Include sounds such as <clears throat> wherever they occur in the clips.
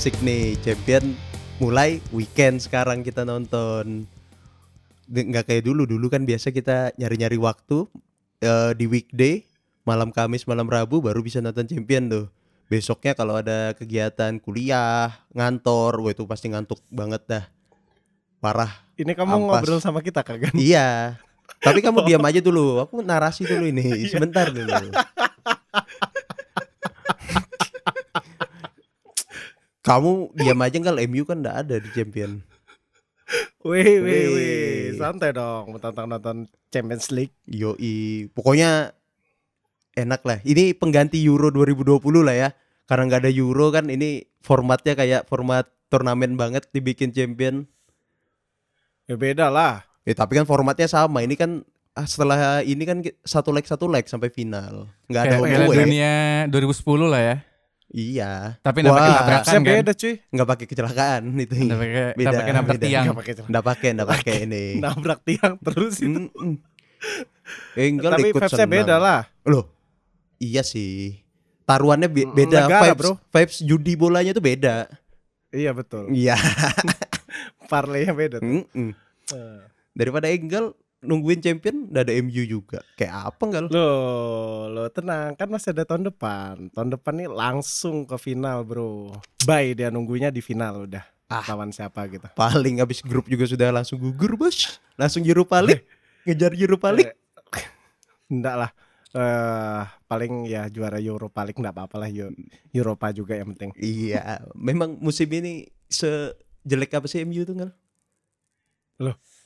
Asik nih champion mulai weekend sekarang kita nonton. Nggak kayak dulu, dulu kan biasa kita nyari-nyari waktu eh, di weekday, malam Kamis, malam Rabu baru bisa nonton champion tuh. Besoknya kalau ada kegiatan kuliah, ngantor, wah itu pasti ngantuk banget dah. Parah. Ini kamu Ampas. ngobrol sama kita kagak? Iya. Tapi kamu diam aja dulu. Aku narasi dulu ini. Sebentar dulu. <laughs> kamu diam aja enggak MU kan enggak ada di champion. Wih, wih, Wih. santai dong, tentang nonton Champions League. Yoi. Pokoknya enak lah. Ini pengganti Euro 2020 lah ya. Karena nggak ada Euro kan ini formatnya kayak format turnamen banget dibikin champion. Ya beda lah. Ya tapi kan formatnya sama. Ini kan ah, setelah ini kan satu leg satu leg sampai final. Nggak ada Piala away. Dunia 2010 lah ya. Iya. Tapi nggak pakai tabrakan kan? beda cuy. nggak pakai kecelakaan itu. Nggak pakai Beda, nggak pakai nabrak beda. tiang. Nggak pakai celana. Nggak pakai, ini. Nabrak tiang terus itu. Enggak Tapi ikut vibes-nya beda lah. Loh. Iya sih. Taruhannya be- Mm, beda. negara, vibes, bro. vibes judi bolanya tuh beda. Iya betul. Iya. <laughs> Parlaynya beda. tuh. Mm-mm. Eh. Daripada Enggal nungguin champion udah ada MU juga. Kayak apa enggak? Loh, lo tenang kan masih ada tahun depan. Tahun depan nih langsung ke final, Bro. Bye dia nunggunya di final udah. Ah. Lawan siapa gitu. Paling habis grup juga sudah langsung gugur, Bos. Langsung Europa League. Ngejar Europa League. <laughs> Enggak lah. Eh paling ya juara Europa League enggak apa-apa lah Eu- Europa juga yang penting. Iya, memang musim ini sejelek apa sih MU tuh enggak?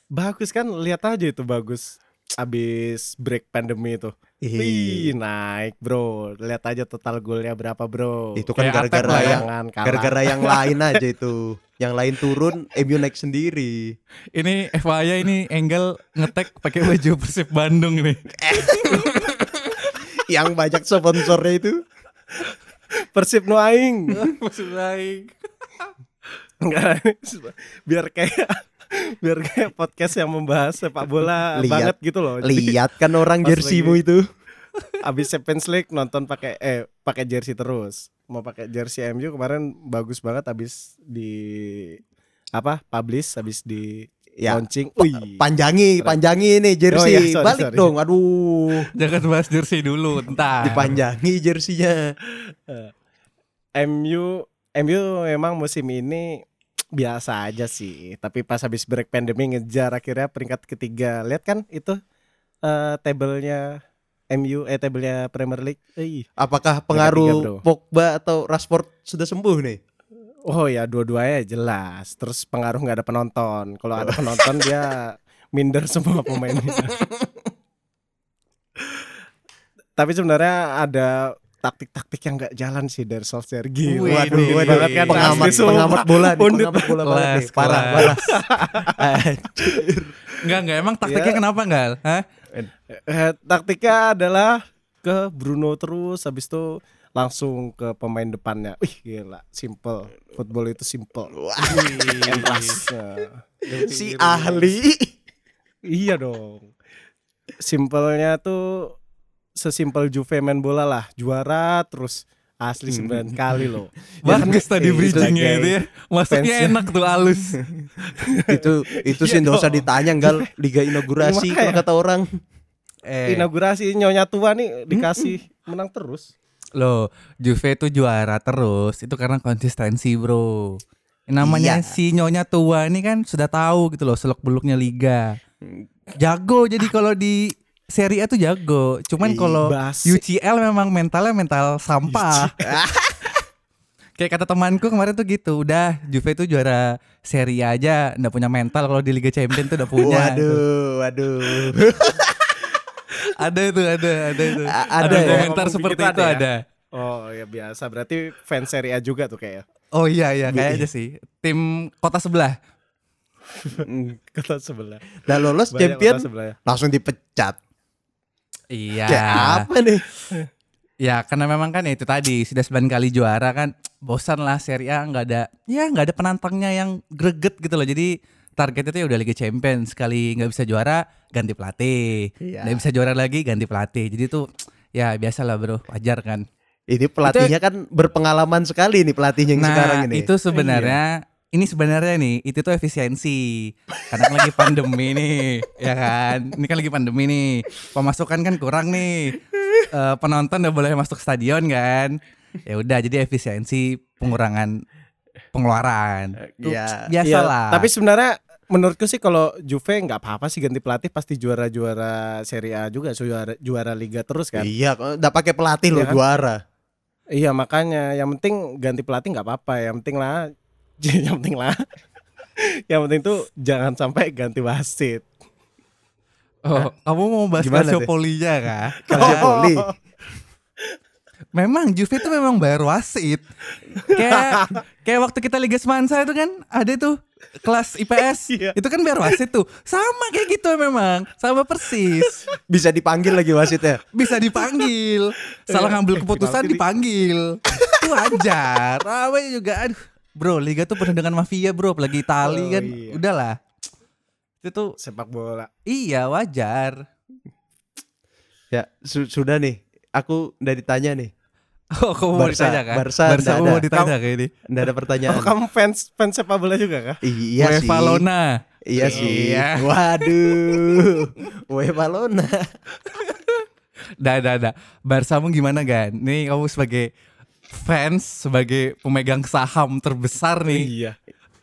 Bagus kan? Lihat aja itu bagus. Abis break pandemi itu. Wih, naik, Bro. Lihat aja total golnya berapa, Bro. Itu kan gara-gara ya. yang gara-gara yang lain aja itu. Yang lain turun, MU naik sendiri. Ini FYI ini Engel ngetek pakai baju Persib Bandung nih. <laughs> yang banyak sponsornya itu. Persib no aing. <laughs> Persib baik. Enggak, <laughs> biar kayak biar kayak podcast yang membahas sepak bola Lihat. banget gitu loh. Lihat kan orang jersimu itu. abis Champions League nonton pakai eh pakai jersey terus. Mau pakai jersey MU kemarin bagus banget abis di apa? Publish habis di Ya, launching. Wih. Panjangi, panjangi nih jersey. Oh iya, sorry, Balik sorry. dong. Aduh. Jangan bahas jersey dulu, entar. Dipanjangi jersinya. MU MU memang musim ini biasa aja sih, tapi pas habis break pandemi ngejar akhirnya peringkat ketiga. Lihat kan itu eh tabelnya MU eh tabelnya Premier League. Eh, Apakah tiga, pengaruh bro. Pogba atau Rashford sudah sembuh nih? Oh ya dua-duanya jelas. Terus pengaruh nggak ada penonton. Kalau ada penonton dia minder semua pemainnya. <laughs> Tapi sebenarnya ada taktik-taktik yang nggak jalan sih dari Solskjaer. Gila, Wih, waduh, waduh, wih. banget kan pengamat asli, sumpah. pengamat bola nih, Pundit. pengamat bola banget nih. Kelas, Parah. <laughs> Anjir. Enggak, enggak emang taktiknya Ya. kenapa enggak? Hah? Eh, taktiknya adalah ke Bruno terus habis itu langsung ke pemain depannya. Wih gila, simple. Football itu simple. Si ahli. Iya dong. Simpelnya tuh sesimpel Juve main bola lah, juara terus asli sembilan kali loh. Bagus tadi eh, bridgingnya itu ya. Masuknya fans- enak tuh halus. <laughs> itu itu sih Iya nggak usah ditanya enggak liga <laughs> inaugurasi kalau kata orang. Eh, Inaugurasi nyonya tua nih dikasih menang terus. Loh, Juve itu juara terus. Itu karena konsistensi, Bro. Namanya Iya. si nyonya tua ini kan sudah tahu gitu loh seluk beluknya liga. Jago jadi kalau di Serie A tuh jago. Cuman kalau. UCL memang mentalnya mental sampah. <laughs> Kayak kata temanku kemarin tuh gitu, udah Juve itu juara Serie A aja, nggak punya mental kalau di Liga Champions tuh udah punya. Waduh, waduh. <laughs> Ada itu, ada, ada itu. A- ada, ada ya? komentar Ngomong seperti begitu itu ada ya? ada. Oh ya biasa berarti fans Serie A juga tuh kayaknya. Oh iya iya kayaknya sih. Tim kota sebelah. <laughs> Kota sebelah. Udah lolos Banyak champion sebelah. langsung dipecat. Iya. Kayak apa nih? Ya karena memang kan ya itu tadi sudah 9 kali juara kan bosan lah Serie A nggak ada ya nggak ada penantangnya yang greget gitu loh jadi targetnya tuh ya udah Liga Champions sekali nggak bisa juara ganti pelatih Iya. nggak bisa juara lagi ganti pelatih jadi tuh ya biasa lah bro wajar kan Ini pelatihnya kan berpengalaman sekali nih pelatihnya yang Nah, sekarang ini. itu sebenarnya ini sebenarnya nih itu tuh efisiensi. Karena kan lagi pandemi nih, ya kan? Ini kan lagi pandemi nih. Pemasukan kan kurang nih. Eh, penonton udah boleh masuk stadion kan? Ya udah jadi efisiensi pengurangan pengeluaran. Tuh, Iya. Biasalah. Tapi sebenarnya menurutku sih kalau Juve nggak apa-apa sih ganti pelatih pasti juara-juara Serie A juga juara juara liga terus kan. Iya, udah pakai pelatih Iya loh kan? juara. Iya makanya yang penting ganti pelatih nggak apa-apa, yang penting lah <laughs> yang penting lah. yang penting tuh jangan sampai ganti wasit. oh, kamu mau bahas? Calciopoli-nya kah? <laughs> Calciopoli. <laughs> Memang Juve itu memang bayar wasit. Kayak kayak waktu kita Liga Semansa itu kan ada tuh kelas IPS. Iya. Itu kan bayar wasit tuh. Sama kayak gitu memang. Sama persis. Bisa dipanggil lagi wasitnya. Bisa dipanggil. Salah ngambil keputusan dipanggil. Itu wajar. Ramai juga aduh. Bro, liga tuh penuh dengan mafia, Bro. Apalagi Itali Oh, kan. iya. Udahlah. Itu tuh Sepak bola. iya wajar. Ya, su- sudah nih. Aku udah ditanya nih. Oh, kamu mau Barca, ditanya kan? Barca Barca kamu mau ada. ditanya kayak ini. Nggak ada pertanyaan. Oh kamu fans fans sepak bola juga kah? Iya sih. UEFA Lona. Iya sih. Iya. Waduh. UEFA Lona. <laughs> Dah, dah, dah. Barsamu gimana Gan? Nih kamu sebagai fans, sebagai pemegang saham terbesar nih. Iya.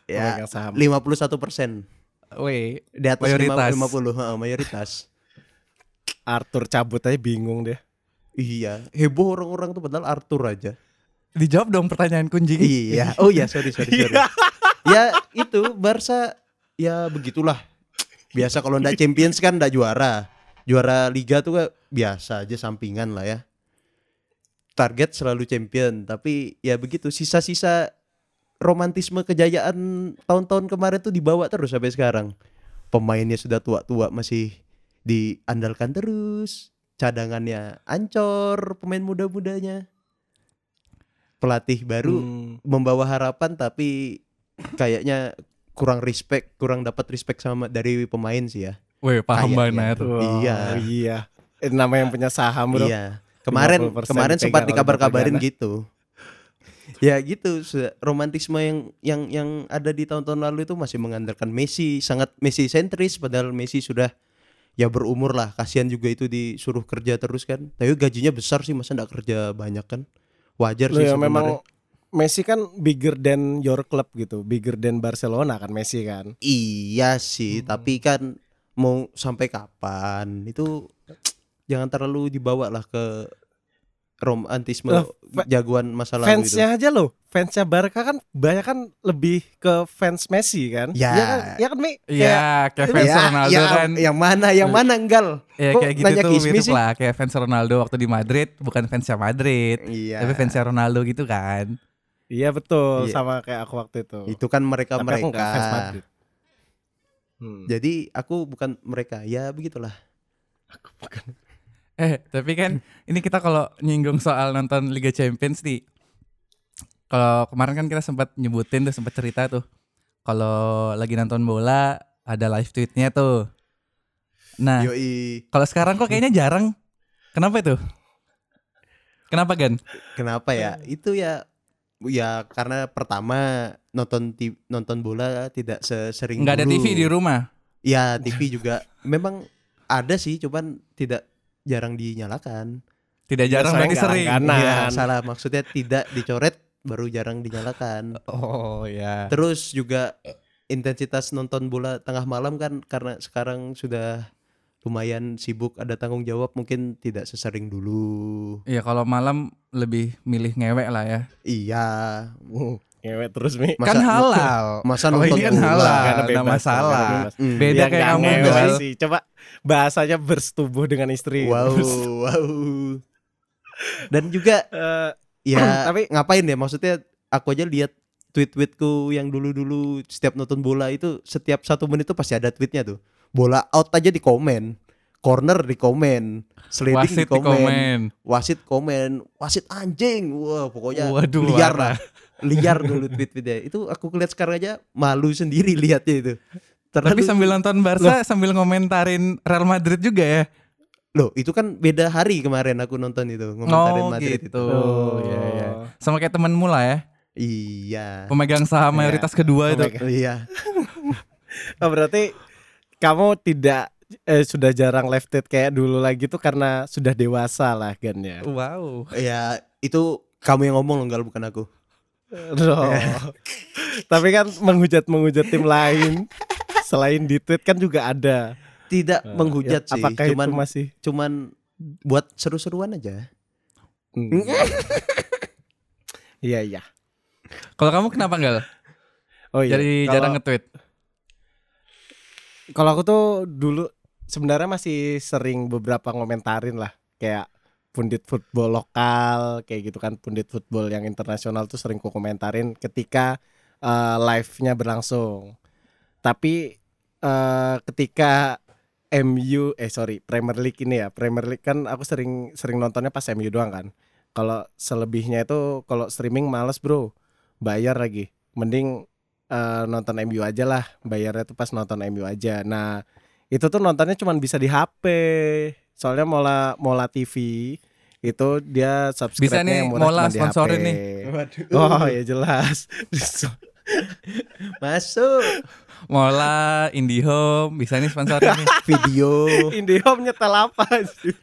Ya, Pemegang saham. 51 persen. Weh, Di atas Mayoritas. 50, heeh, mayoritas. Arthur cabut aja bingung deh. Iya, heboh orang-orang tuh padahal Arthur aja. dijawab dong pertanyaan kunci. Iya. Oh iya, sorry sorry sorry. ya itu Barca ya begitulah. Biasa kalau ndak Champions kan ndak juara. Juara liga tuh biasa aja sampingan lah ya. Target selalu champion, tapi ya begitu sisa-sisa romantisme kejayaan tahun-tahun kemarin tuh dibawa terus sampai sekarang. Pemainnya sudah tua-tua masih diandalkan terus. Cadangannya ancor, pemain muda-mudanya. Pelatih baru Hmm. membawa harapan tapi kayaknya kurang respect, kurang dapat respect sama dari pemain sih ya. Weh, paham banget. Iya. Iya. Eh, nama yang punya saham bro. Iya. Kemarin 50% kemarin sempat dikabar-kabarin gitu. <laughs> Ya gitu, se- romantisme yang yang yang ada di tahun-tahun lalu itu masih mengandalkan Messi, sangat Messi sentris padahal Messi sudah ya berumur lah. Kasihan juga itu disuruh kerja terus kan. Tapi gajinya besar sih masa enggak kerja banyak kan. Wajar Loh sih ya sebenarnya. memang Messi kan bigger than your club gitu, bigger than Barcelona kan Messi kan. Iya Hmm. sih, tapi kan mau sampai kapan itu jangan terlalu dibawa lah ke romantisme fa- jagoan masa lalu itu. Fansnya aja loh, fansnya Barca kan banyak kan lebih ke fans Messi kan. Ya. Iya kan, ya kan Mi? Kayak- Iya, kayak fans Ya, Ronaldo ya, kan. yang mana yang mana enggal? Ya Kok kayak gitu nanya tuh Kismi mirip sih? lah kayak fans Ronaldo waktu di Madrid bukan fansnya Madrid Iya. tapi fansnya Ronaldo gitu kan Iya betul, Iya. sama kayak aku waktu itu. Itu kan mereka Tapi aku nggak fans mereka. Madrid. Hmm. Jadi aku bukan mereka. Ya begitulah. Eh tapi kan ini kita kalau nyinggung soal nonton Liga Champions nih kalau kemarin kan kita sempat nyebutin tuh sempat cerita tuh kalau lagi nonton bola ada live tweetnya tuh. Nah Yoi. kalau sekarang kok kayaknya jarang. Kenapa itu? Kenapa Gan? Kenapa ya? Itu ya ya karena pertama nonton nonton bola tidak sesering nggak ada dulu. TV di rumah? Ya TV juga. Memang ada sih, cuman tidak jarang dinyalakan. tidak jarang berarti sering. Iya, salah maksudnya tidak dicoret baru jarang dinyalakan. oh ya Terus juga intensitas nonton bola tengah malam kan karena sekarang sudah lumayan sibuk ada tanggung jawab mungkin tidak sesering dulu. Iya kalau malam lebih milih ngewek lah ya. Iya. Hmm, Ngewek terus Mi. Masa- kan halal. Masa Oh, nonton ini kan bola? halal, Karena nggak bebas, masalah. karena bebas. Mm. Beda Ya, kayak kamu ngewek sih. Coba bahasanya bersetubuh dengan istri. Wow, <laughs> wow. Dan juga eh, ya <clears throat> Tapi- ngapain ya? Maksudnya aku aja lihat tweet-tweetku yang dulu-dulu setiap nonton bola itu setiap satu menit tuh pasti ada tweetnya tuh. Bola out aja di komen. Corner di komen. Sliding Wasit di di komen, komen. wasit komen. Wasit anjing. Wah pokoknya Waduh, liar lah. liar dulu tweet-tweetnya. Itu aku lihat sekarang aja malu sendiri <laughs> lihatnya itu Tapi Terlalu- sambil nonton Barca sambil ngomentarin Real Madrid juga ya. Loh, itu kan beda hari kemarin aku nonton itu ngomentarin Oh Madrid gitu. itu. Iya, iya. Sama kayak temenmu lah ya. Iya. Pemegang saham mayoritas kedua itu. Pemegang. Iya. <laughs> Oh, berarti kamu tidak eh, sudah jarang lefted kayak dulu lagi tuh karena sudah dewasa lah kan ya. Wow. Ya, itu kamu yang ngomong loh, enggak bukan aku. Loh. <laughs> Tapi kan menghujat-menghujat tim lain selain di tweet kan juga ada. Tidak Eh, menghujat ya, sih, Apakah cuman itu masih cuman buat seru-seruan aja. Hmm. <laughs> Iya iya. Kalau kamu kenapa enggak? Oh iya. Jadi Kalau- jarang nge-tweet. Kalau aku tuh dulu sebenarnya masih sering beberapa ngomentarin lah kayak pundit football lokal kayak gitu kan pundit football yang internasional tuh sering ku komentarin ketika eh, live-nya berlangsung. Tapi eh, ketika MU eh sorry Premier League ini ya Premier League kan aku sering sering nontonnya pas MU doang kan. Kalau selebihnya itu kalau streaming males bro bayar lagi. Mending eh, nonton MU aja lah bayarnya tuh pas nonton MU aja nah itu tuh nontonnya cuma bisa di HP soalnya Mola Mola TV itu dia subscribe nih, yang murah Mola cuma di HP. nih. Waduh. oh ya jelas <laughs> Masuk Mola, IndiHome, bisa nih sponsorin nih. <laughs> video. Indihome nyetel apa sih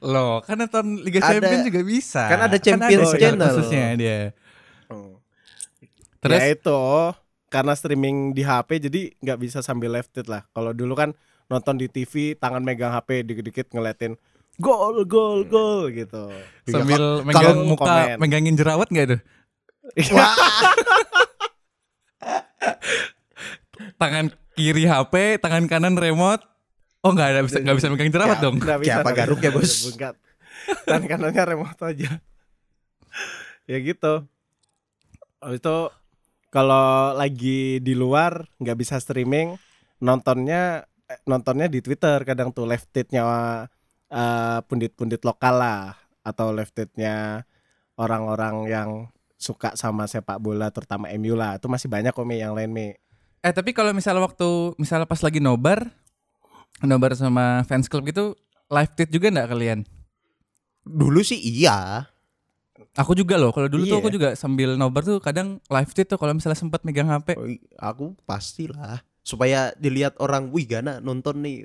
Loh, kan nonton Liga Ada- Champions juga bisa. kan ada Champions channel Channel. khususnya dia. terus Terus ya itu karena streaming di HP jadi nggak bisa sambil left it lah kalau dulu kan nonton di TV tangan megang HP dikit-dikit ngeliatin gol gol gol gitu sambil Kalau- megang muka, komen. megangin jerawat nggak tuh? <laughs> Tangan kiri HP, tangan kanan remote. Oh nggak ada bisa nggak bisa megang jerawat dong. Nggak Kayak apa garuk ya, bisa, Bos? bengkat. Dan kanannya remote aja. ya gitu. Habis itu kalau lagi di luar nggak bisa streaming, nontonnya eh, nontonnya di Twitter kadang tuh left tweetnya eh, pundit-pundit lokal lah atau left tweetnya orang-orang yang suka sama sepak bola terutama MU lah. Itu masih banyak kok Mi yang lain Mi. Eh tapi kalau misalnya waktu misalnya pas lagi nobar, nobar sama fans club gitu, live tweet juga nggak kalian? Dulu sih iya. Aku juga loh. Kalau dulu tuh Iya. aku juga sambil nobar tuh kadang live tweet tuh kalau misalnya sempat megang HP. Oh, Aku pastilah supaya dilihat orang, wih Gana nonton nih.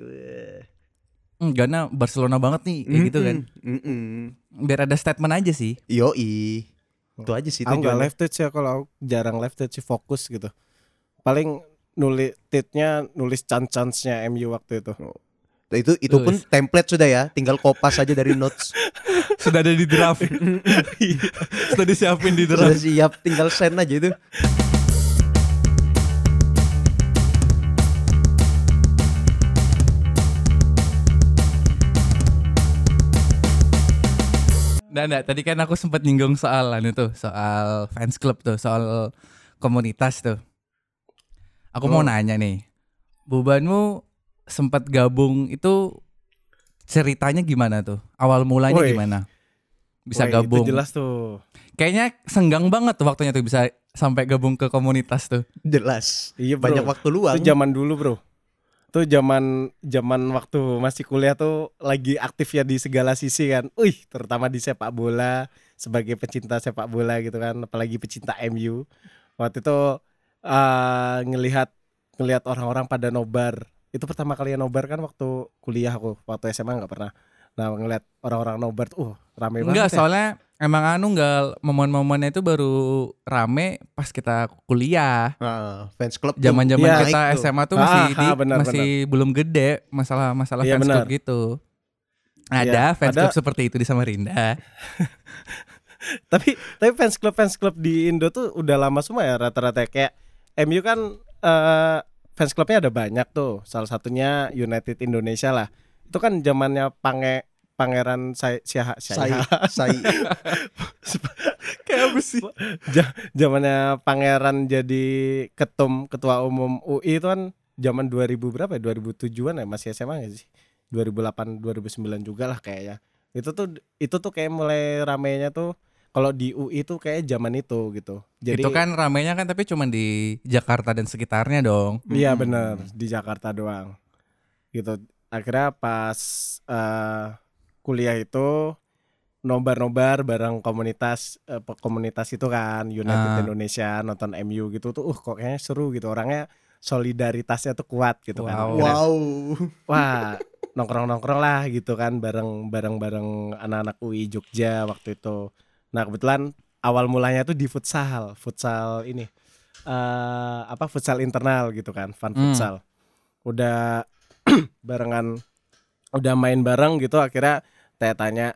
Hmm, Gana Barcelona banget nih kayak gitu kan. Mm-mm. Biar ada statement aja sih. Yoi. Itu aja sih Aku nggak live tweet sih kalau aku jarang live tweet sih fokus gitu. Paling nulis tweetnya nulis chance-chance-nya MU waktu itu. Nah, itu itu pun template sudah ya, tinggal kopas aja dari notes. <laughs> Sudah ada di draft. <laughs> Sudah disiapin di Sudah draft. siap, tinggal send aja itu. Nah, nah, tadi kan aku sempat nyinggung soal anu tuh, soal fans club tuh, soal komunitas tuh. Aku mau Oh. nanya nih. Bubanmu sempat gabung itu ceritanya gimana tuh? Awal mulanya Woi. gimana? Bisa Woi, gabung. Itu jelas tuh. Kayaknya senggang banget tuh waktunya tuh bisa sampai gabung ke komunitas tuh. Jelas. Iya bro. Banyak waktu luang. Itu zaman dulu bro. Itu zaman zaman waktu masih kuliah tuh lagi aktif ya di segala sisi kan. Wih, terutama di sepak bola sebagai pecinta sepak bola gitu kan, apalagi pecinta MU. Waktu itu eh ngelihat ngelihat orang-orang pada nobar. Itu pertama kali nobar kan waktu kuliah aku, waktu SMA nggak pernah. Nah, ngelihat orang-orang nobar tuh, uh, rame Enggak, banget. ya. soalnya emang anu enggak momen-momennya itu baru rame pas kita kuliah. Nah, fans club Zaman-zaman Iya. kita tuh. SMA tuh Ah, masih ah, di- benar, masih belum gede masalah-masalah Iya, fans club benar. gitu. Ada Iya, fans ada- club seperti itu di Samarinda. <laughs> tapi tapi fans club fans club di Indo tuh udah lama semua ya rata-rata kayak MU kan eh, fans clubnya ada banyak tuh salah satunya United Indonesia lah itu kan zamannya pange pangeran saya siapa Sai, sai. <laughs> Kayak apa sih? zamannya pangeran jadi ketum ketua umum UI itu kan zaman 2000 berapa ya? 2007-an ya? Masih SMA nggak sih? 2008 2009 juga lah kayaknya. Itu tuh itu tuh kayak mulai ramenya tuh kalau di UI tuh kayak zaman itu gitu. Jadi itu kan ramenya kan tapi cuma di Jakarta dan sekitarnya dong. Iya Mm-mm. bener. Di Jakarta doang. Gitu akhirnya pas eh, kuliah itu nobar-nobar bareng komunitas eh, pe- komunitas itu kan United Ah. Indonesia nonton MU gitu tuh uh kok kayaknya seru gitu orangnya solidaritasnya tuh kuat gitu kan Wow. Akhirnya, Wow. wah nongkrong-nongkrong lah gitu kan bareng bareng bareng anak-anak UI Jogja waktu itu nah kebetulan awal mulanya tuh di futsal futsal ini eh apa futsal internal gitu kan fun Hmm. futsal udah <clears throat> barengan udah main bareng gitu akhirnya tanya tanya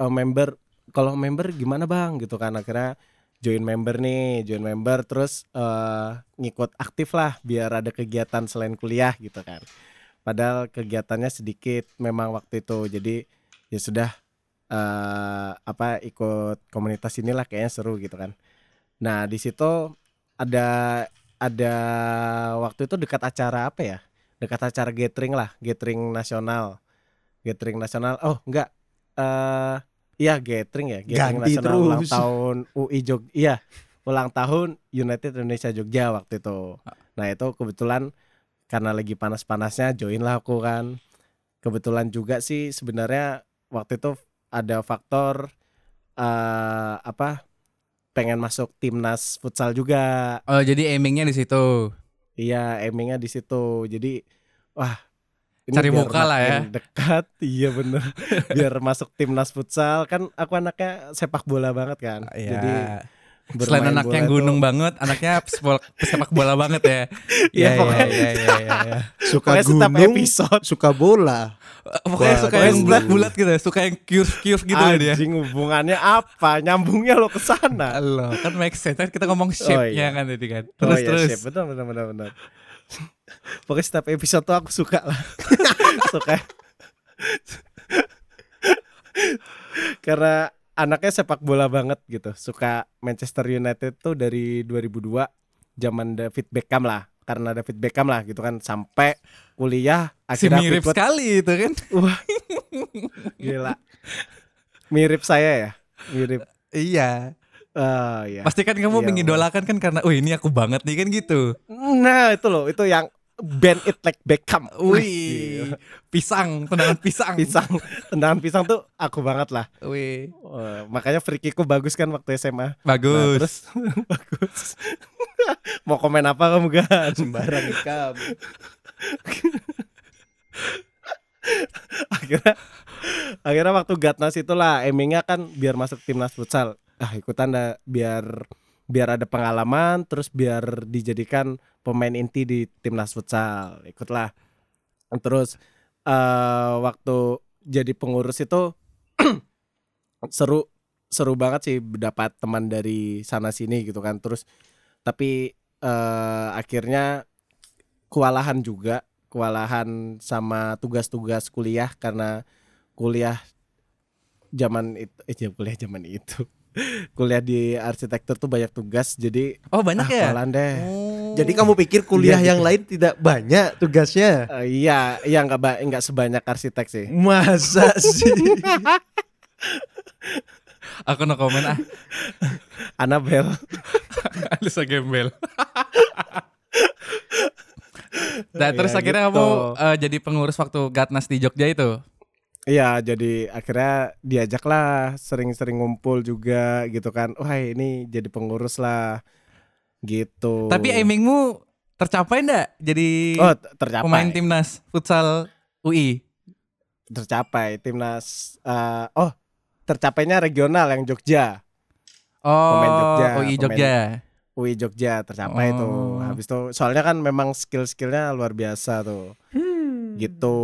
"Oh, member kalau member gimana bang? Gitu kan akhirnya join member nih join member terus eh, ngikut aktif lah biar ada kegiatan selain kuliah gitu kan. Padahal kegiatannya sedikit memang waktu itu. Jadi ya sudah eh apa ikut komunitas inilah kayaknya seru gitu kan. Nah di situ ada ada waktu itu dekat acara apa ya dekat acara gathering lah gathering nasional gathering nasional oh enggak eh iya gathering ya gathering Ganti nasional ulang terus. tahun UI Jog iya ulang tahun United Indonesia Jogja waktu itu nah itu kebetulan karena lagi panas-panasnya join lah aku kan kebetulan juga sih sebenarnya waktu itu ada faktor eh apa pengen masuk timnas futsal juga Oh, jadi aimingnya di situ. Iya, aimingnya di situ. Jadi, wah, ini Cari muka lah ya. Dekat, <laughs> iya bener. biar masuk timnas futsal kan aku anaknya sepak bola banget kan. Jadi Iya. Selain bermain anaknya gunung tuh- banget, anaknya sepak bola banget ya. <laughs> Iya, pokoknya- iya, iya, iya, iya. <laughs> Suka Pokoknya gunung, episode suka bola. Pokoknya Wah, suka yang bulat-bulat gitu, ya, suka yang kius-kius gitu loh dia. Anjing hubungannya apa? Nyambungnya lo ke sana. <laughs> Halo, kan make sense kan kita ngomong shape-nya iya. kan tadi kan. Oh Terus iya, terus. siap. betul betul betul betul. Pokoknya setiap episode tuh aku suka lah. suka. Karena anaknya sepak bola banget gitu. Suka Manchester United tuh dari 2002 zaman David Beckham lah. Karena David Beckham lah gitu kan sampai kuliah Si akhirnya aku mirip ikut- sekali itu kan. gila. Mirip saya ya. Mirip. Iya. Oh iya. Pasti kan kamu Iya, mengidolakan kan karena, oh ini aku banget nih kan gitu. Nah, itu loh, itu yang band it like Beckham. Wih, pisang, tendangan pisang. pisang. Tendangan pisang tuh aku banget lah. Wih, Wah, makanya free kickku bagus kan waktu SMA Nah, bagus. terus? <laughs> Bagus. <laughs> Mau komen apa kamu kan Sembarang ikam. <laughs> akhirnya akhirnya waktu Gatnas itulah aimingnya kan biar masuk timnas futsal. Ah ikutan dah biar biar ada pengalaman terus biar dijadikan pemain inti di timnas futsal. Ikutlah. Terus eh waktu jadi pengurus itu <clears throat> seru seru banget sih dapat teman dari sana sini gitu kan. Terus tapi eh akhirnya kewalahan juga. Kewalahan sama tugas-tugas kuliah karena kuliah zaman itu eh kuliah zaman itu <laughs> kuliah di arsitektur tuh banyak tugas jadi Oh banyak ah, ya? deh Oh. Jadi kamu pikir kuliah Iya, yang gitu. lain tidak banyak tugasnya? Eh, iya iya nggak ba- nggak sebanyak arsitek sih Masa <laughs> sih? aku no komen ah. Anabel <laughs> Alisa gembel. Nah, terus Ya, akhirnya gitu. kamu eh, jadi pengurus waktu Gatnas di Jogja itu. Iya, jadi akhirnya diajak lah sering-sering ngumpul juga gitu kan. Wah ini jadi pengurus lah, gitu. Tapi aimingmu tercapai ndak jadi oh tercapai, pemain timnas futsal UI? tercapai timnas. eh, oh tercapainya regional yang Jogja, Oh, Pemain Jogja, UI pemain- Jogja. UI Jogja tercapai Oh. tuh. Habis itu soalnya kan memang skill-skillnya luar biasa tuh, gitu.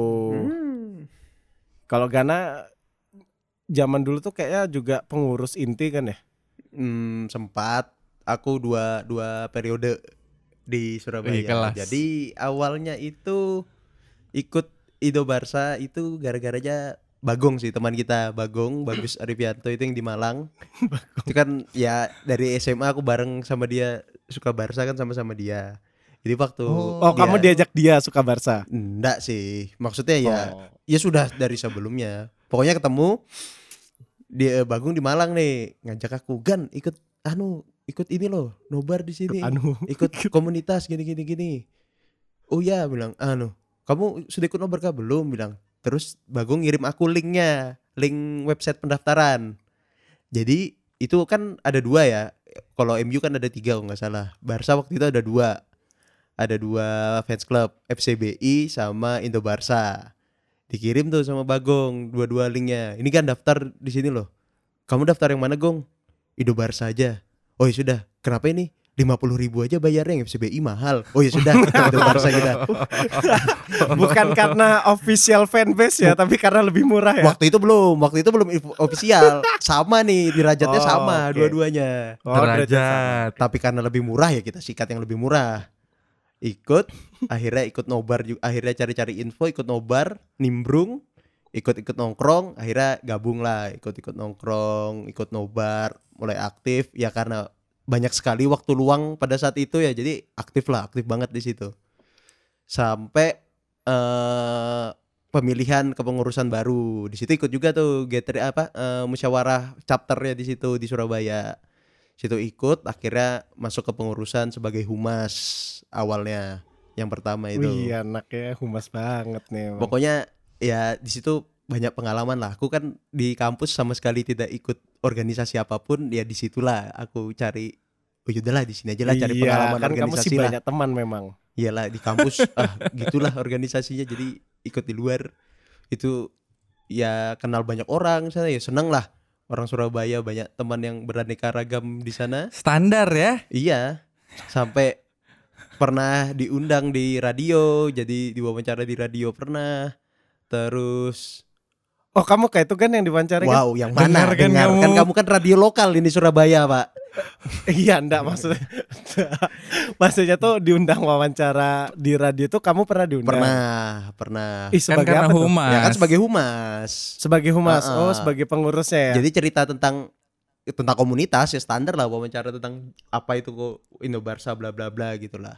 Kalau Ghana zaman dulu tuh kayaknya juga pengurus inti kan ya? Hmm, sempat aku dua dua periode di Surabaya. kelas. Jadi awalnya itu ikut Ido Barsa itu gara-garanya Bagong sih teman kita Bagong Bagus Arifianto itu yang di Malang. <laughs> itu kan ya dari SMA aku bareng sama dia suka Barsa kan sama-sama dia. Jadi waktu Oh, Oh, kamu diajak dia suka Barca? Enggak sih. Maksudnya ya Oh. ya sudah dari sebelumnya. Pokoknya ketemu dia Bagong di Malang nih ngajak aku Gan ikut anu ikut ini loh nobar di sini Anu. <laughs> ikut komunitas gini gini gini oh ya bilang anu kamu sudah ikut nobar kah belum bilang terus Bagong ngirim aku linknya link website pendaftaran jadi itu kan ada dua ya kalau MU kan ada tiga kalau nggak salah Barca waktu itu ada dua ada dua fans club FCBI sama Indo Barca. Dikirim tuh sama Bagong dua-dua linknya. Ini kan daftar di sini loh. Kamu daftar yang mana Gong? Indo Barca aja. Oh ya sudah. Kenapa ini? lima puluh ribu aja bayarnya yang FCBI mahal. Oh ya sudah. <laughs> Indo Barca kita. Bukan karena official fanbase ya, tapi karena lebih murah ya. waktu itu belum. Waktu itu belum official. Sama nih derajatnya Oh, sama oke. dua-duanya. Oh, Derajat. tapi karena lebih murah ya kita sikat yang lebih murah ikut akhirnya ikut nobar juga akhirnya cari-cari info ikut nobar nimbrung ikut-ikut nongkrong akhirnya gabung lah ikut-ikut nongkrong ikut nobar mulai aktif. Ya karena banyak sekali waktu luang pada saat itu ya jadi aktif lah aktif banget di situ. Sampai eh pemilihan kepengurusan baru. Di situ ikut juga tuh getri apa eh, musyawarah chapternya di situ di Surabaya situ ikut akhirnya masuk ke pengurusan sebagai humas awalnya yang pertama itu Wih, anaknya humas banget nih. emang. pokoknya ya di situ banyak pengalaman lah aku kan di kampus sama sekali tidak ikut organisasi apa pun ya di situlah aku cari oh yaudahlah di sini aja lah cari Iya, pengalaman kan kamu organisasi sih lah banyak teman memang. iyalah di kampus <laughs> ah gitulah organisasinya jadi ikut di luar itu ya kenal banyak orang sana ya seneng lah orang Surabaya banyak teman yang beraneka ragam di sana Standar ya. iya sampai pernah diundang di radio jadi diwawancara di radio pernah terus Oh, kamu kayak itu kan yang diwawancara kan? wow yang mana Dengar kan Dengar. kamu? kan kamu kan radio lokal ini Surabaya pak <laughs> Iya, enggak maksudnya. <laughs> maksudnya tuh diundang wawancara di radio tuh kamu pernah diundang? pernah pernah Ih, Kan sebagai karena apa tuh? humas. ya kan sebagai humas Sebagai humas. Ah, Oh, ah. sebagai pengurusnya ya. Jadi cerita tentang tentang komunitas ya standar lah wawancara tentang apa itu kok Indo Barca bla bla bla gitulah.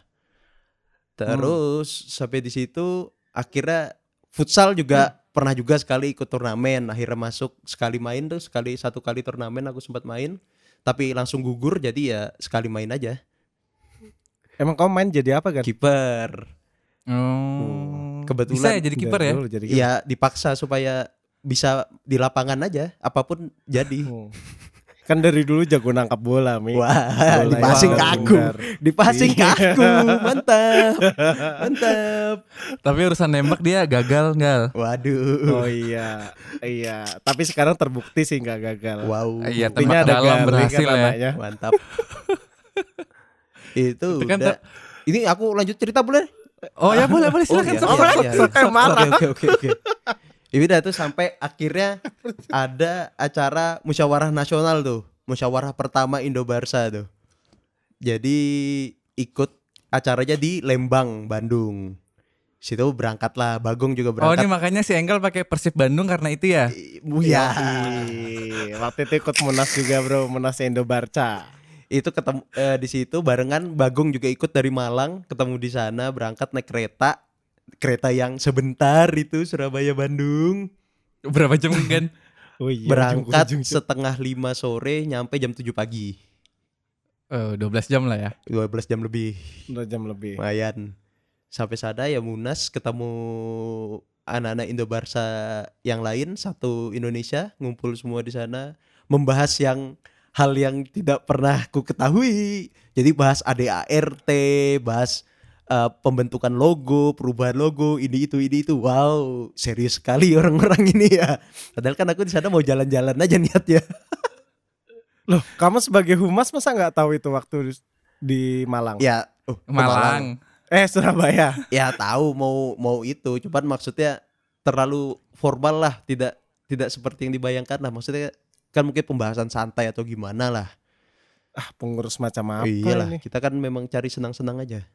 Terus sampai di situ akhirnya futsal juga pernah juga sekali ikut turnamen akhirnya masuk sekali main tuh sekali satu kali turnamen aku sempat main tapi langsung gugur jadi ya sekali main aja Emang kamu main jadi apa kan? kiper Oh. Kebetulan Bisa ya jadi kiper ya? Jadi kiper. ya dipaksa supaya bisa di lapangan aja apa pun jadi Hmm. Kan dari dulu jago nangkap bola, Mi. wah Bola dipasing yang ke aku dipasing ke Iya. aku <laughs> mantap mantap Tapi urusan nembak dia gagal gal. waduh Oh iya, iya. Tapi sekarang terbukti sih nggak gagal. wow Iya, tembak dalam garing berhasil kan ya. anaknya. mantap <laughs> itu Itu kan udah ini aku lanjut cerita boleh Oh ya boleh boleh silakan. iya, sok, iya, sok, iya, iya. marah. Oke oke oke oke. Ini udah tuh sampai akhirnya ada acara musyawarah nasional tuh, musyawarah pertama Indo Barca tuh. Jadi ikut acaranya di Lembang, Bandung. Situ berangkat lah, Bagong juga Oh ini berangkat. makanya si Engkel pakai Persib Bandung karena itu ya. Oh, ya. Ih, Waktu itu ikut Munas juga, Bro. Munas Indo Barca. itu ketemu eh, di situ barengan Bagong juga ikut dari Malang, ketemu di sana, berangkat naik kereta. Kereta yang sebentar itu Surabaya Bandung. Berapa jam kan? <laughs> Oh iya, berangkat ujung-ujung. setengah lima sore nyampe jam 7 pagi Oh, 12 jam lah ya. 12 jam lebih Dua jam lebih. lumayan sampai sana ya Munas ketemu anak-anak Indo Barca yang lain satu Indonesia ngumpul semua di sana membahas yang hal yang tidak pernah ku ketahui jadi bahas ADART bahas eh, pembentukan logo perubahan logo ini itu ini itu wow serius sekali <laughs> orang-orang ini ya padahal kan aku di sana mau jalan-jalan aja niatnya <laughs> Loh, kamu sebagai humas masa nggak tahu itu waktu di Malang? ya oh, ke Malang. Eh, Surabaya. ya tahu mau mau itu cuman maksudnya terlalu formal lah tidak tidak seperti yang dibayangkan lah maksudnya kan mungkin pembahasan santai atau gimana lah Ah, pengurus macam apa iyalah ini? kita kan memang cari senang-senang aja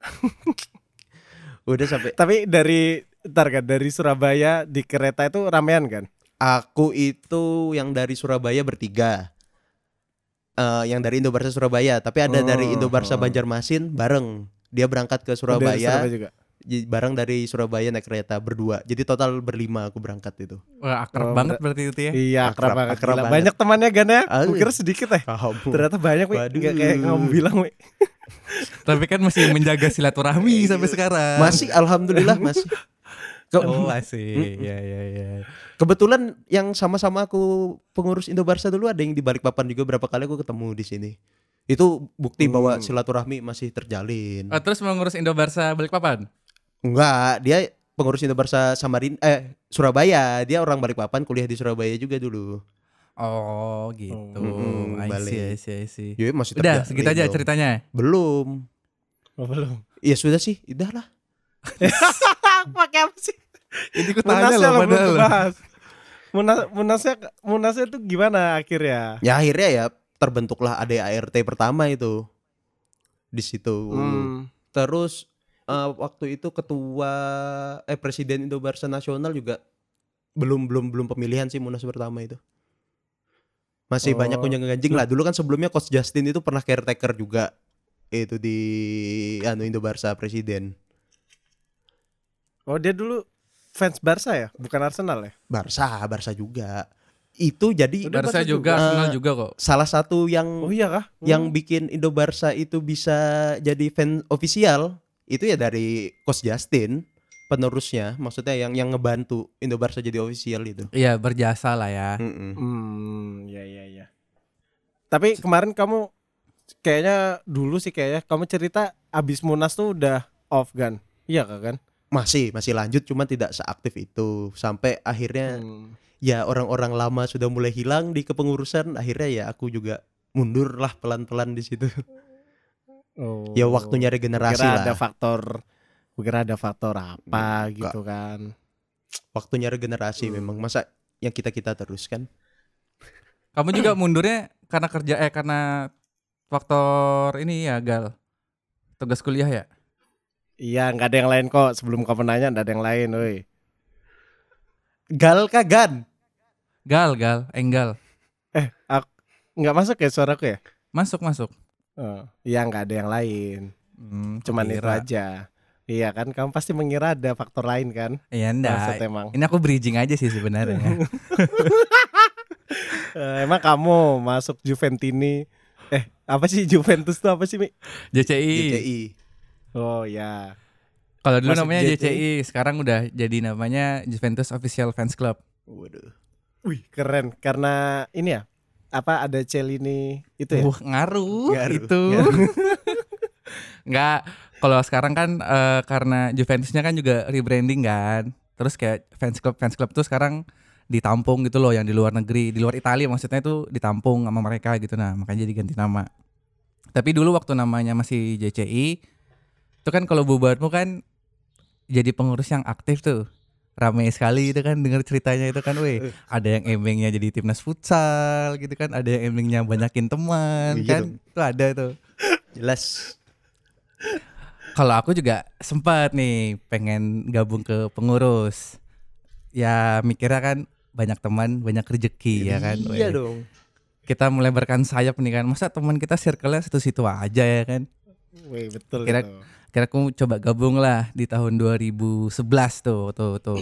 <laughs> udah sampai Tapi dari ntar kan dari Surabaya di kereta itu ramean kan? aku itu yang dari Surabaya bertiga Eh yang dari Indo Barca Surabaya tapi ada dari Indo Barca Oh. Banjarmasin bareng dia berangkat ke Oh, dari Surabaya Surabaya juga. bareng dari Surabaya naik kereta berdua jadi total berlima aku berangkat itu Wah, akrab Oh, banget berarti itu ya. Iya, akrab, Akrab- banget. akrab Gila. banget. Banyak temannya Gan ya? Gue kira sedikit ya. kamu Ternyata banyak, Wi. Waduh. Nggak kayak kamu bilang, Wi. <laughs> Tapi kan masih menjaga silaturahmi sampai sekarang. Masih alhamdulillah masih. Ke- Oh masih. Ya ya ya. Kebetulan yang sama-sama aku pengurus Indo Barca dulu ada yang di Balikpapan juga berapa kali aku ketemu di sini. Itu bukti bahwa Hmm. silaturahmi masih terjalin. Oh, terus mengurus Indo Barca Balikpapan? Enggak, dia pengurus Indo Barca Samarin eh Surabaya. Dia orang Balikpapan, kuliah di Surabaya juga dulu. Oh gitu. Mm-mm, I see, balik. I see, I see. Ya masih Udah segitu aja dong. ceritanya. Belum. Oh, belum. Ya sudah sih, udah lah. <laughs> Pakai apa sih? Ini ku Munasnya lo belum dibahas. Munas, munasnya munasnya tuh gimana akhirnya? Ya akhirnya ya terbentuklah ADART pertama itu di situ. Hmm. Terus eh, waktu itu ketua eh presiden Indo Barca Nasional juga belum belum belum pemilihan sih Munas pertama itu. Masih Oh. banyak kunjung ganjing lah. Dulu kan sebelumnya Coach Justin itu pernah caretaker juga itu di anu Indo Barca presiden. Oh dia dulu fans Barca ya, bukan Arsenal ya? Barca, Barca juga. Itu jadi Udah Barca juga, juga. Arsenal Eh, juga kok. salah satu yang Oh iya kah? yang bikin Indo Barca itu bisa jadi fan official itu ya dari Coach Justin penerusnya maksudnya yang yang ngebantu Indo Barca jadi official itu. Iya berjasa lah ya. Hmm, ya ya ya. Tapi kemarin kamu kayaknya dulu sih kayaknya kamu cerita abis Munas tuh udah off kan? Iya kah kan? Masih masih lanjut cuma tidak seaktif itu sampai akhirnya Hmm. ya orang-orang lama sudah mulai hilang di kepengurusan akhirnya ya aku juga mundur lah pelan-pelan di situ. Oh. ya waktunya regenerasi Kira lah. ada faktor kira ada faktor apa Enggak. gitu kan. Waktunya regenerasi Hmm. memang masa yang kita-kita terus kan. Kamu juga <clears throat> mundurnya karena kerja eh karena faktor ini ya Gal. Tugas kuliah ya. Iya, nggak ada yang lain kok. Sebelum kamu nanya, nggak ada yang lain, woi. Gal kagan. Gal, gal, enggal. Eh, aku nggak masuk ya suaraku ya? Masuk, masuk. Oh, iya, nggak ada yang lain. Hmm, Cuman itu kukira. aja. Iya kan, kamu pasti mengira ada faktor lain kan? Iya Maksud enggak. emang. Ini aku bridging aja sih sebenarnya. <laughs> Eh, emang kamu masuk Juventini. Eh, apa sih Juventus tuh apa sih, Mi? JCI. JCI. Oh ya. Kalau dulu Masuk namanya JCI. JCI, sekarang udah jadi namanya Juventus Official Fans Club. Waduh. Wih, keren. Karena ini ya, apa ada Celini itu ya? Wah, ngaruh, Ngaruh, itu. Enggak, <laughs> kalau sekarang kan eh, karena Juventusnya kan juga rebranding kan. Terus kayak fans club fans club tuh sekarang ditampung gitu loh yang di luar negeri, di luar Italia maksudnya itu ditampung sama mereka gitu nah, makanya jadi ganti nama. Tapi dulu waktu namanya masih JCI itu kan kalau bubarmu kan jadi pengurus yang aktif tuh. Rame sekali itu kan dengar ceritanya itu kan weh ada yang emengnya jadi timnas futsal gitu kan ada yang emengnya banyakin teman Iya kan dong. itu ada tuh Jelas. Kalau aku juga sempat nih pengen gabung ke pengurus. Ya mikirnya kan banyak teman banyak rezeki ya kan? Iya Weh, dong. kita melebarkan sayap nih kan. Masa teman kita circle-nya situ-situ aja ya kan? Wih, betul Kira- itu. kira aku coba gabung lah di tahun 2011 tuh tuh tuh.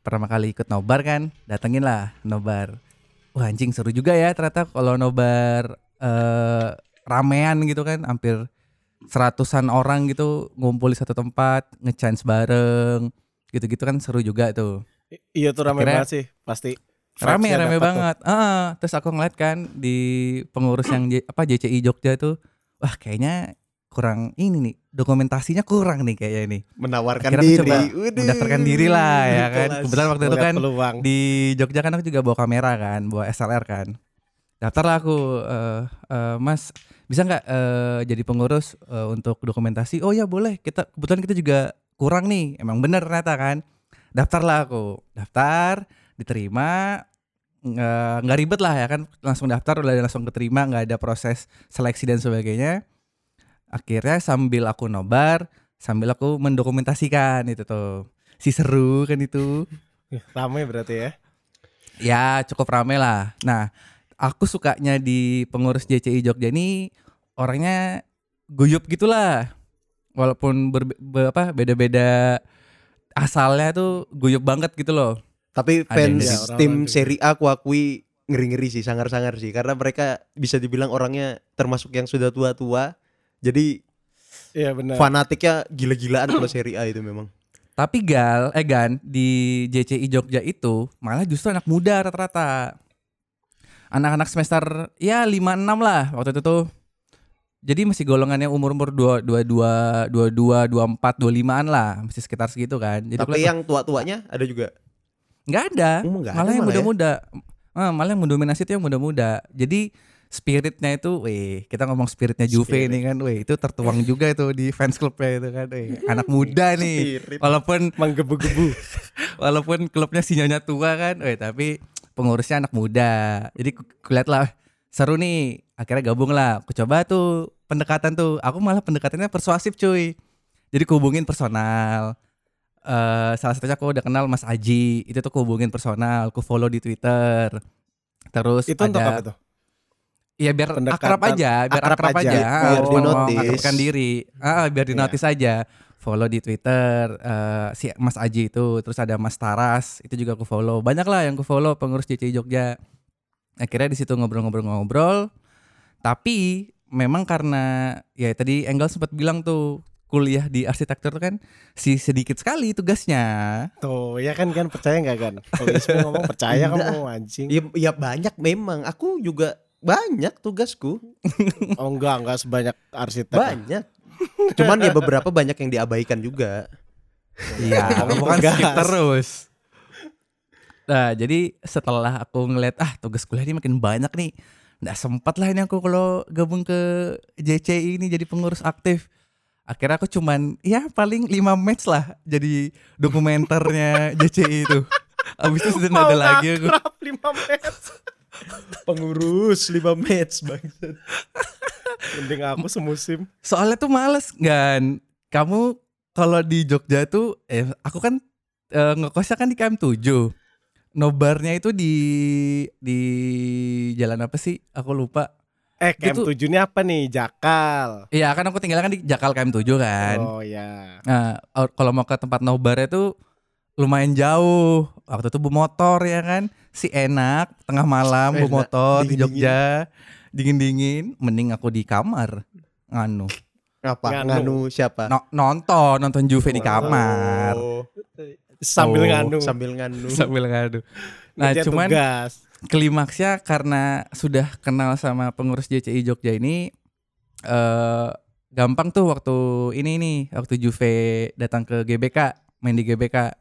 Pertama kali ikut nobar kan? Datengin lah nobar. Wah anjing seru juga ya ternyata kalau nobar eh, ramean gitu kan hampir seratusan orang gitu ngumpul di satu tempat ngechance bareng gitu-gitu kan seru juga tuh I- Iya tuh rame Akhirnya- banget sih, pasti. rame rame tuh. banget ah terus aku ngeliat kan di pengurus yang J- apa JCI Jogja tuh wah kayaknya kurang ini nih dokumentasinya kurang nih kayaknya ini Menawarkan Akhirnya diri. coba mendaftarkan diri lah ya kan kebetulan waktu itu kan peluang. di Jogja kan aku juga bawa kamera kan bawa SLR kan daftar lah aku eh, eh, mas bisa nggak eh, jadi pengurus eh, untuk dokumentasi? Oh ya boleh. Kita kebetulan kita juga kurang nih. Emang bener ternyata kan? Daftar lah aku. Daftar diterima nggak ribet lah ya kan? Langsung daftar udah langsung keterima nggak ada proses seleksi dan sebagainya. Akhirnya sambil aku nobar sambil aku mendokumentasikan itu tuh. Si seru kan itu. <laughs> Rame berarti ya. ya cukup rame lah. Nah aku sukanya di pengurus JCI Jogja ini orangnya guyup gitulah walaupun berbe- be- apa beda-beda asalnya tuh guyup banget gitu loh Tapi fans Ya, tim Serie A aku akui ngeri-ngeri sih, sangar-sangar sih karena mereka bisa dibilang orangnya termasuk yang sudah tua-tua. Jadi Iya benar. Fanatiknya gila-gilaan kalau Serie A itu memang. Tapi Gal, eh Gan, di JCI Jogja itu malah justru anak muda rata-rata. Anak-anak semester ya 5 6 lah waktu itu tuh. Jadi masih golongannya umur-umur 2 22 22 24 25-an lah, masih sekitar segitu kan. Jadi Tapi yang tua-tuanya ada juga. nggak ada. Oh, nggak ada malah yang malah ya? muda-muda. Ah, malah yang mendominasi itu yang muda-muda. Jadi spiritnya itu, weh, kita ngomong spiritnya Juve Spirit. ini kan, weh, itu tertuang juga itu di fans clubnya itu kan, weh, <laughs> anak muda nih. Spirit. Walaupun Menggebu-gebu. <laughs> walaupun klubnya sinyonya tua kan, weh, tapi pengurusnya anak muda. Jadi ku- kulihat lah seru nih, akhirnya gabung lah. Aku coba tuh pendekatan tuh, aku malah pendekatannya persuasif cuy. Jadi kuhubungin personal. Eh salah satunya aku udah kenal Mas Aji, itu tuh kuhubungin personal, aku follow di Twitter. Terus Itu untuk apa ada tuh? Iya biar Pendekatan. akrab aja, biar Akrab akrab, aja. aja, Biar Ah, di notice. diri, ah, biar di Iya. notice aja. Follow di Twitter eh, si Mas Aji itu, terus ada Mas Taras, itu juga aku follow. Banyak lah yang aku follow pengurus JCI Jogja. Akhirnya di situ ngobrol-ngobrol-ngobrol. Tapi memang karena ya tadi Engel sempat bilang tuh kuliah di arsitektur kan si sedikit sekali tugasnya. Tuh, ya kan kan percaya nggak kan? Kalau Ismu ngomong percaya kamu anjing. Ya, ya banyak memang. Aku juga banyak tugasku. Oh enggak, enggak sebanyak arsitek. Banyak. Cuman ya beberapa banyak yang diabaikan juga. Iya, kamu kan Tugas. skip terus. Nah, jadi setelah aku ngeliat ah tugas kuliah ini makin banyak nih. Nggak sempat lah ini aku kalau gabung ke JCI ini jadi pengurus aktif. Akhirnya aku cuman ya paling 5 match lah jadi dokumenternya JCI itu. <laughs> Abis itu sudah ada lagi aku. Akrab 5 match. Pengurus 5 match bangsat. Mending aku semusim. Soalnya tuh males kan. Kamu kalau di Jogja tuh eh aku kan eh, ngekosnya kan di KM7. Nobarnya itu di di jalan apa sih? Aku lupa. Eh, Itu- KM7 ini apa nih? Jakal. Iya kan aku tinggal kan di Jakal KM7 kan. Oh ya. Nah, kalau mau ke tempat nobarnya tuh lumayan jauh. Waktu itu bu motor ya kan. Si enak tengah malam bu motor di. Jogja. Dingin-dingin, mending aku di kamar. Nganu. Apa? Nganu. Nganu, siapa? No- nonton, nonton Juve di kamar. Oh, Sambil Oh, nganu. sambil nganu. Sambil ngadu. Nah, cuman tugas. klimaksnya karena sudah kenal sama pengurus JCI Jogja ini eh gampang tuh waktu ini nih waktu Juve datang ke GBK main di GBK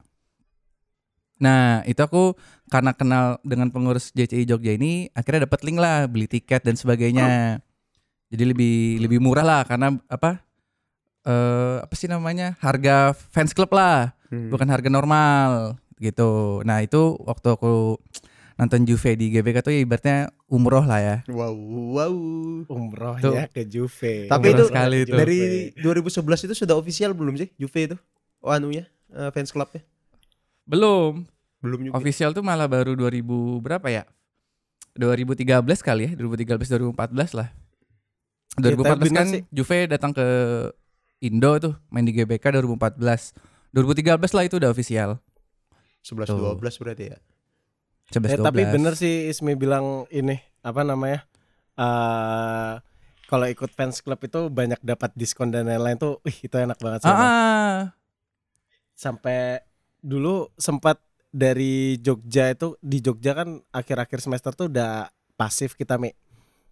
nah itu aku karena kenal dengan pengurus JCI Jogja ini akhirnya dapat link lah beli tiket dan sebagainya jadi lebih lebih murah lah karena apa eh apa sih namanya harga fans club lah Hmm. bukan harga normal gitu. Nah itu waktu aku nonton Juve di GBK tuh ya ibaratnya umroh lah ya. Wow, wow. Umrohnya ke Juve. Tapi Umroh itu sekali itu. dari 2011 itu sudah official belum sih Juve itu? Oh, anunya eh, fans clubnya? Belum. Belum juga. Official tuh malah baru 2000 berapa ya? 2013 kali ya, 2013 2014 lah. 2014 bener kan sih. Juve datang ke Indo tuh main di GBK 2014. 2013 lah itu udah official. 11 Tuh. 12 berarti ya. 11 Eh, tapi 12. bener sih Ismi bilang ini apa namanya? eh kalau ikut fans club itu banyak dapat diskon dan lain-lain tuh, wih itu enak banget sih. Ah, ah. Sampai dulu sempat dari Jogja itu di Jogja kan akhir-akhir semester tuh udah pasif kita Mi.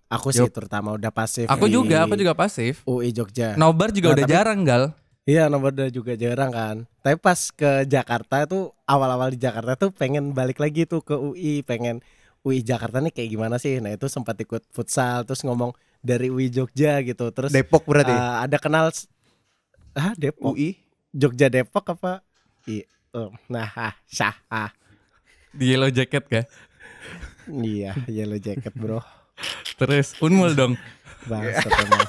Aku sih Yup. terutama udah pasif. Aku di juga, aku juga pasif. UI Jogja. Nobar juga Nah, udah tapi- jarang gal. Iya nomor dua juga jarang kan. Tapi pas ke Jakarta tuh awal-awal di Jakarta tuh pengen balik lagi tuh ke UI, pengen UI Jakarta nih kayak gimana sih? Nah itu sempat ikut futsal, terus ngomong dari UI Jogja gitu. Terus Depok berarti. eh, ada kenal, s- ah Depok, UI. Jogja Depok apa? Iya. Eh, Nah, ah, syah, ah. Di Yellow Jacket kah? iya, yellow jacket bro. Terus Unmul dong. Bangsat emang.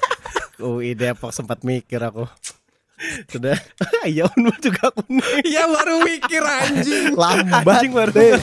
UI Depok sempat mikir aku. Sudah, <laughs> iya Unmul juga aku ya baru mikir anjing. Lambat. Anjing baru.